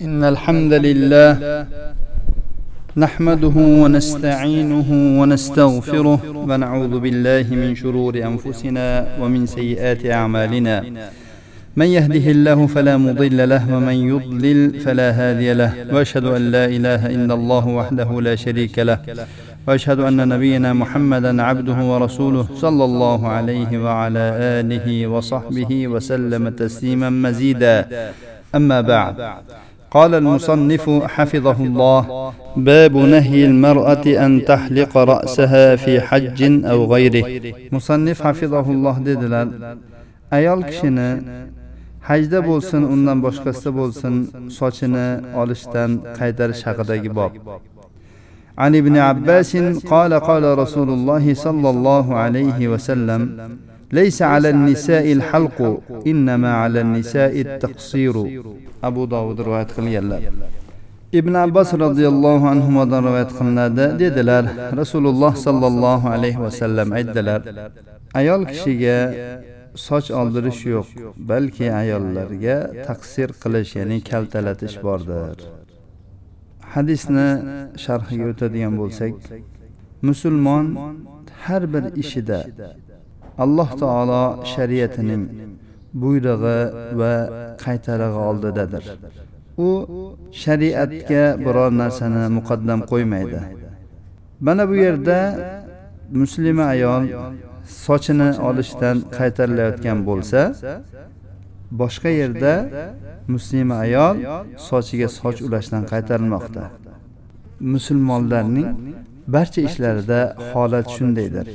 إن الحمد لله نحمده ونستعينه ونستغفره ونعوذ بالله من شرور أنفسنا ومن سيئات أعمالنا. من يهده الله فلا مضل له ومن يضلل فلا هادي له. وأشهد أن لا إله إلا الله وحده لا شريك له. وأشهد أن نبينا محمدا عبده ورسوله صلى الله عليه وعلى آله وصحبه وسلم تسليما مزيدا. أما بعد قال المصنف حفظه الله. باب نهي المرأة أن تحلق رأسها في حج أو غيره. مصنف حفظه الله dedilar. Ayol kishini hajda bo'lsin undan boshqasida bo'lsin sochini olishdan qaytarish haqidagi bob. عن ابن عباس قال قال رسول الله صلى الله عليه وسلم ليس على النساء الحلق إنما على النساء التقصير أبو داود رواية قليلا ibn abbos roziyallohu anhudan rivoyat qilinadi dedilar rasululloh sollallohu alayhi vasallam aytdilar ayol kishiga soch oldirish yo'q balki ayollarga taqsir qilish ya'ni kaltalatish bordir hadisni sharhiga o'tadigan bo'lsak musulmon har bir ishida alloh taolo shariatining buyrug'i va qaytarig'i oldidadir. u shariatga biror narsani muqaddam qo'ymaydi. mana bu yerda muslima ayol sochini olishdan qaytarilayotgan bo'lsa boshqa yerda muslima ayol sochiga soch ulashdan qaytarilmoqda. musulmonlarning barcha ishlarida holat shundaydir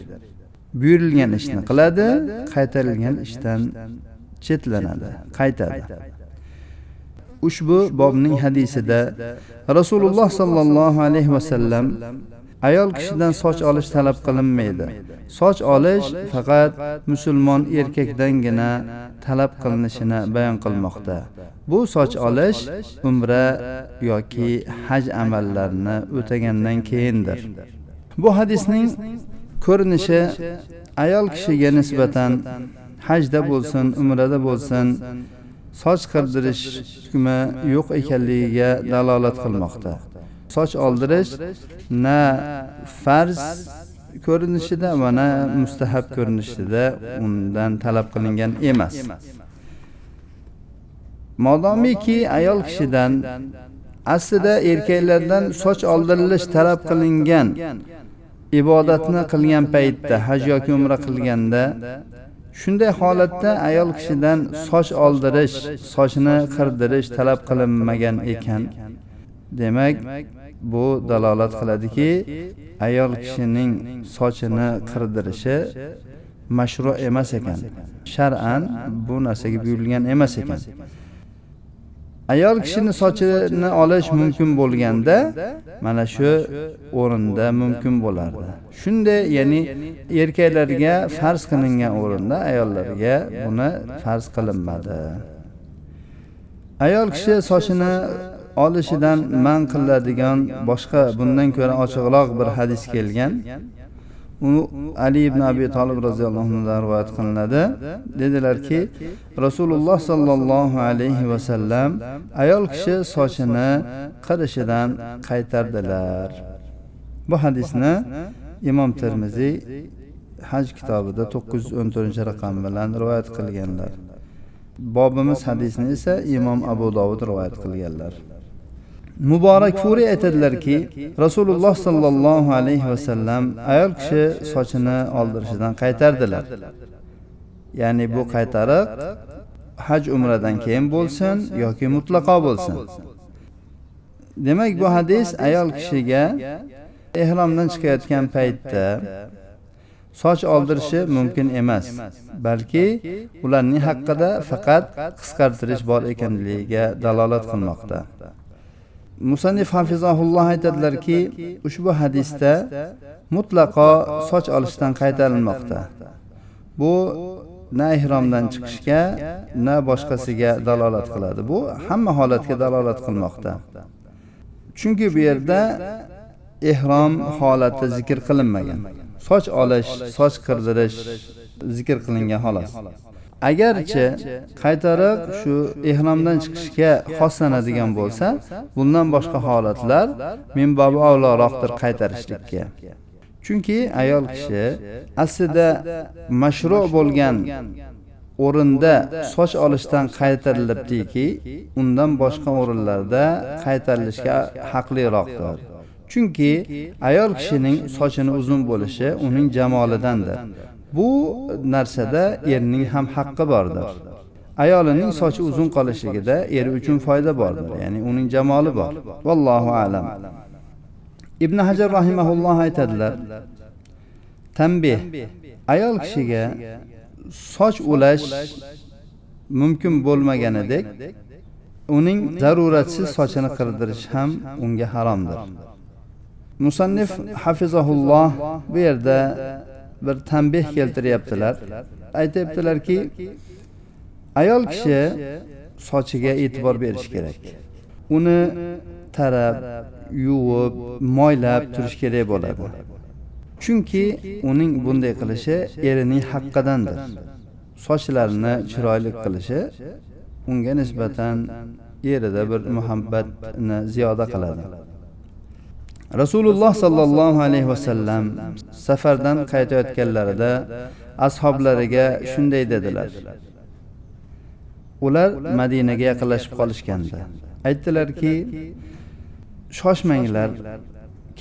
buyurilgan ishni qiladi qaytarilgan ishdan chetlanadi qaytadi. ushbu bobning hadisida rasululloh sollallohu alayhi vasallam ayol kishidan soch olish talab qilinmaydi. soch olish faqat musulmon erkakdangina talab qilinishini bayon qilmoqda. bu soch olish umra yoki haj amallarini o'tagandan keyindir. bu hadisning ko'rinishi ayol kishiga nisbatan hajda bo'lsin umrada bo'lsin soch qirdirish hukmi yo'q ekanligiga dalolat qilmoqda. soch oldirish na farz ko'rinishida va na mustahab ko'rinishida undan talab qilingan emas. modomiki ayol kishidan aslida erkaklardan soch oldirilish talab qilingan ibodatni qilgan paytda haj yoki umra qilganda shunday holatda ayol kishidan soch oldirish sochini qirdirish talab qilinmagan ekan. Demak bu dalolat qiladiki ayol kishining sochini qirdirishi mashru emas ekan. Shar'an bu narsaga buyurilgan emas ekan. Ayol kishini sochini olish mumkin bo'lganda mana shu o'rinda mumkin bo'lardi. shunday ya'ni erkaklarga farz qilingan o'rinda ayollarga buni farz qilinmadi. ayol kishi sochini olishidan man qiladigan boshqa bundan ko'ra ochiqroq bir hadis kelgan u ali ibn abi tolib roziyallohu anhudan rivoyat qilinadi. Dedilarki rasululloh sollallohu alayhi vasallam ayol kishi sochini qirishidan qaytardilar. Bu hadisni imom termiziy haj kitobida to'qqiz yuz o'n to'rtinchi raqam bilan rivoyat qilganlar. Bobimiz hadisni esa imom abu dovud rivoyat qilganlar. Muborak furiy aytadilarki rasululloh sollallohu alayhi vasallam ayol kishi sochini oldirishidan qaytardilar. Ya'ni bu qaytariq haj umradan keyin bo'lsin yoki mutlaqo bo'lsin. Demak bu hadis ayol kishiga ehromdan chiqayotgan paytda soch oldirishi mumkin emas balki ularning haqqida faqat qisqartirish bor ekanligiga dalolat qilmoqda. Musannif hafizahulloh aytadilarki ushbu hadisda mutlaqo soch olishdan qaytarilmoqda. Bu na ihromdan chiqishga na boshqasiga dalolat qiladi. Bu hamma holatga dalolat qilmoqda. Chunki bu yerda ehrom holati zikr qilinmagan. Soch olish soch qirdirish zikr qilingan xolos. Agarchi qaytariq shu ehromdan chiqishga xoslanadigan bo'lsa bundan boshqa holatlar minbobi avloroqdir qaytarishlikka. Chunki ayol kishi aslida mashru bo'lgan o'rinda soch olishdan qaytarilibdiki undan boshqa o'rinlarda qaytarilishga haqliroqdir. Chunki ayol kishining sochini uzun bo'lishi uning jamolidandir. Bu narsada erning ham haqqi bordir. Ayolining sochi uzun qolishligida eri uchun foyda bordir ya'ni uning jamoli bor. Vallohu alam. Ibn hajar rahimaulloh aytadilar tanbeh ayol kishiga soch ulash mumkin bo'lmaganidek uning zaruratsiz sochini qirdirish ham unga haromdir. Musannif hafizahulloh bu yerda bir tanbeh keltiryaptilar. aytyaptilarki ayol kishi sochiga e'tibor berish kerak. Uni tarab yuvib moylab turish kerak bo'ladi. Chunki uning bunday qilishi erining haqqidandir sochlarini chiroyli qilishi unga nisbatan erida bir muhabbatni ziyoda qiladi rasululloh sollallohu alayhi vasallam safardan qaytayotganlarida ashoblariga shunday dedilar. Ular madinaga yaqinlashib qolishganda aytdilarki shoshmanglar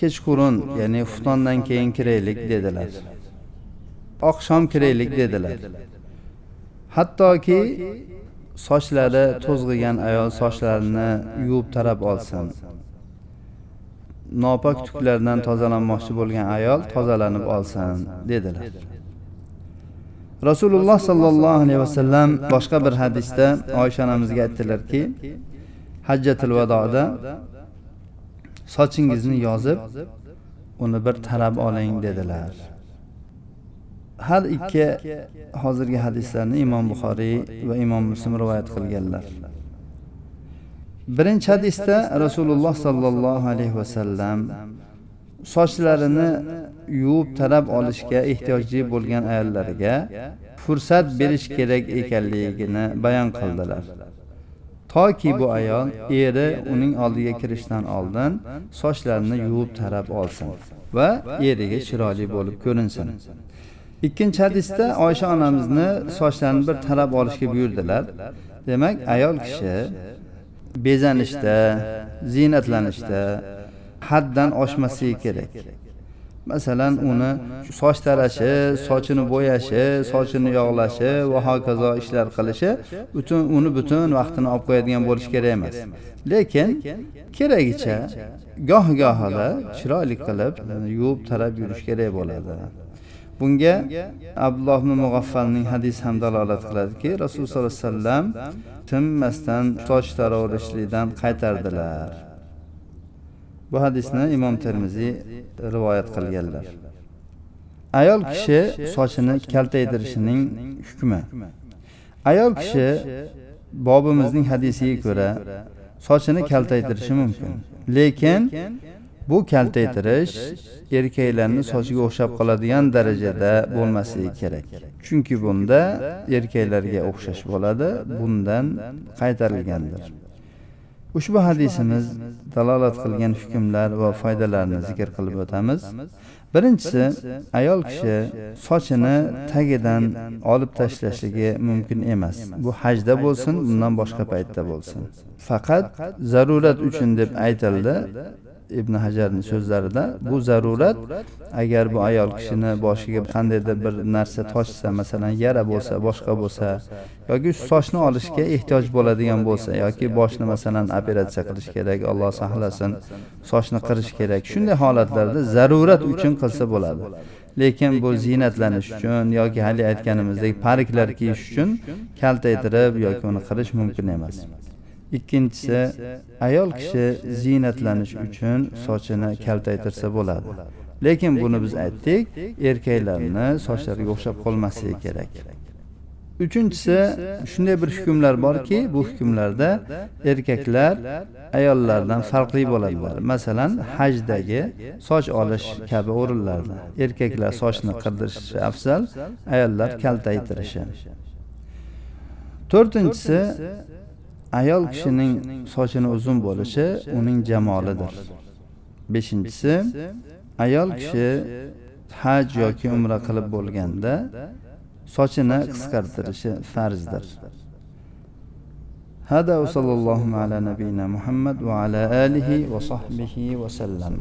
kechqurun ya'ni xuftondan keyin kiraylik dedilar. Oqshom kiraylik dedilar. Hattoki sochlari to'zg'igan ayol sochlarini yuvib tarab olsin. Nopok tuklardan tozalanmoqchi bo'lgan ayol tozalanib olsin dedilar. rasululloh sollallohu alayhi vasallam boshqa bir hadisda oysha onamizga aytdilarki hajjatil vadoda sochingizni yozib uni bir tarab oling dedilar. har ikki hozirgi hadislarni imom buxoriy va imom muslim rivoyat qilganlar birinchi hadisda rasululloh sollallohu alayhi vasallam sochlarini yuvib tarab olishga ehtiyojli bo'lgan ayollarga fursat berish kerak ekanligini bayon qildilar. Toki bu ayol eri uning oldiga kirishdan oldin sochlarini yuvib tarab olsin va eriga chiroyli bo'lib ko'rinsin. Ikkinchi hadisda oysha onamizni sochlarini bir tarab olishga buyurdilar. Demak ayol kishi bezanishda ziynatlanishda haddan oshmasligi kerak. Masalan uni soch tarashi sochini bo'yashi sochini yog'lashi va hokazo ishlar qilishi butun uni butun vaqtini olib qo'yadigan bo'lishi kerak emas. Lekin keragicha goh gohida chiroyli qilib yuvib tarab yurish kerak bo'ladi. Bunga abdulloh ibn mug'affalning hadisi ham dalolat qiladiki rasululloh sollallohu alayhi vasallam tinmasdan soch taraverishlikdan qaytardilar. Bu hadisni imom termiziy rivoyat qilganlar. Ayol kishi sochini kaltaytirishining hukmi. Ayol kishi bobimizning hadisiga ko'ra sochini kaltaytirishi mumkin. Lekin bu kaltaytirish erkaklarni sochiga o'xshab qoladigan darajada bo'lmasligi kerak. Chunki bunda erkaklarga o'xshash bo'ladi bundan qaytarilgandir. ushbu hadisimiz dalolat qilgan hukmlar va foydalarni zikr qilib o'tamiz. birinchisi ayol kishi sochini tagidan olib tashlashligi mumkin emas. bu hajda bo'lsin bundan boshqa paytda bo'lsin. faqat zarurat uchun deb aytildi ibn hajarni so'zlarida bu zarurat agar bu ayol kishini boshiga qandaydir bir narsa toshsa masalan yara bo'lsa boshqa bo'lsa yoki sochni olishga ehtiyoj bo'ladigan bo'lsa yoki boshni masalan operatsiya qilish kerak alloh saqlasin sochni qirish kerak shunday holatlarda zarurat uchun qilsa bo'ladi. Lekin bu ziynatlanish uchun yoki haligi aytganimizdek pariklar kiyish uchun kaltaytirib yoki uni qirish mumkin emas. Ikkinchisi ayol kishi ziynatlanish uchun sochini kaltaytirsa bo'ladi. lekin buni biz aytdik erkaklarni sochlariga o'xshab qolmasligi kerak. uchinchisi shunday bir hukmlar borki bu hukmlarda erkaklar ayollardan farqli bo'ladilar. masalan hajdagi soch olish kabi o'rinlarda erkaklar sochni qirdirishi afzal ayollar kaltaytirishi. to'rtinchisi ayol kishining sochini uzun bo'lishi uning jamolidir beshinchisi ayol kishi haj yoki umra qilib bo'lganda sochini qisqartirishi farzdir هذا وصلى الله على نبينا محمد وعلى آله وصحبه وسلم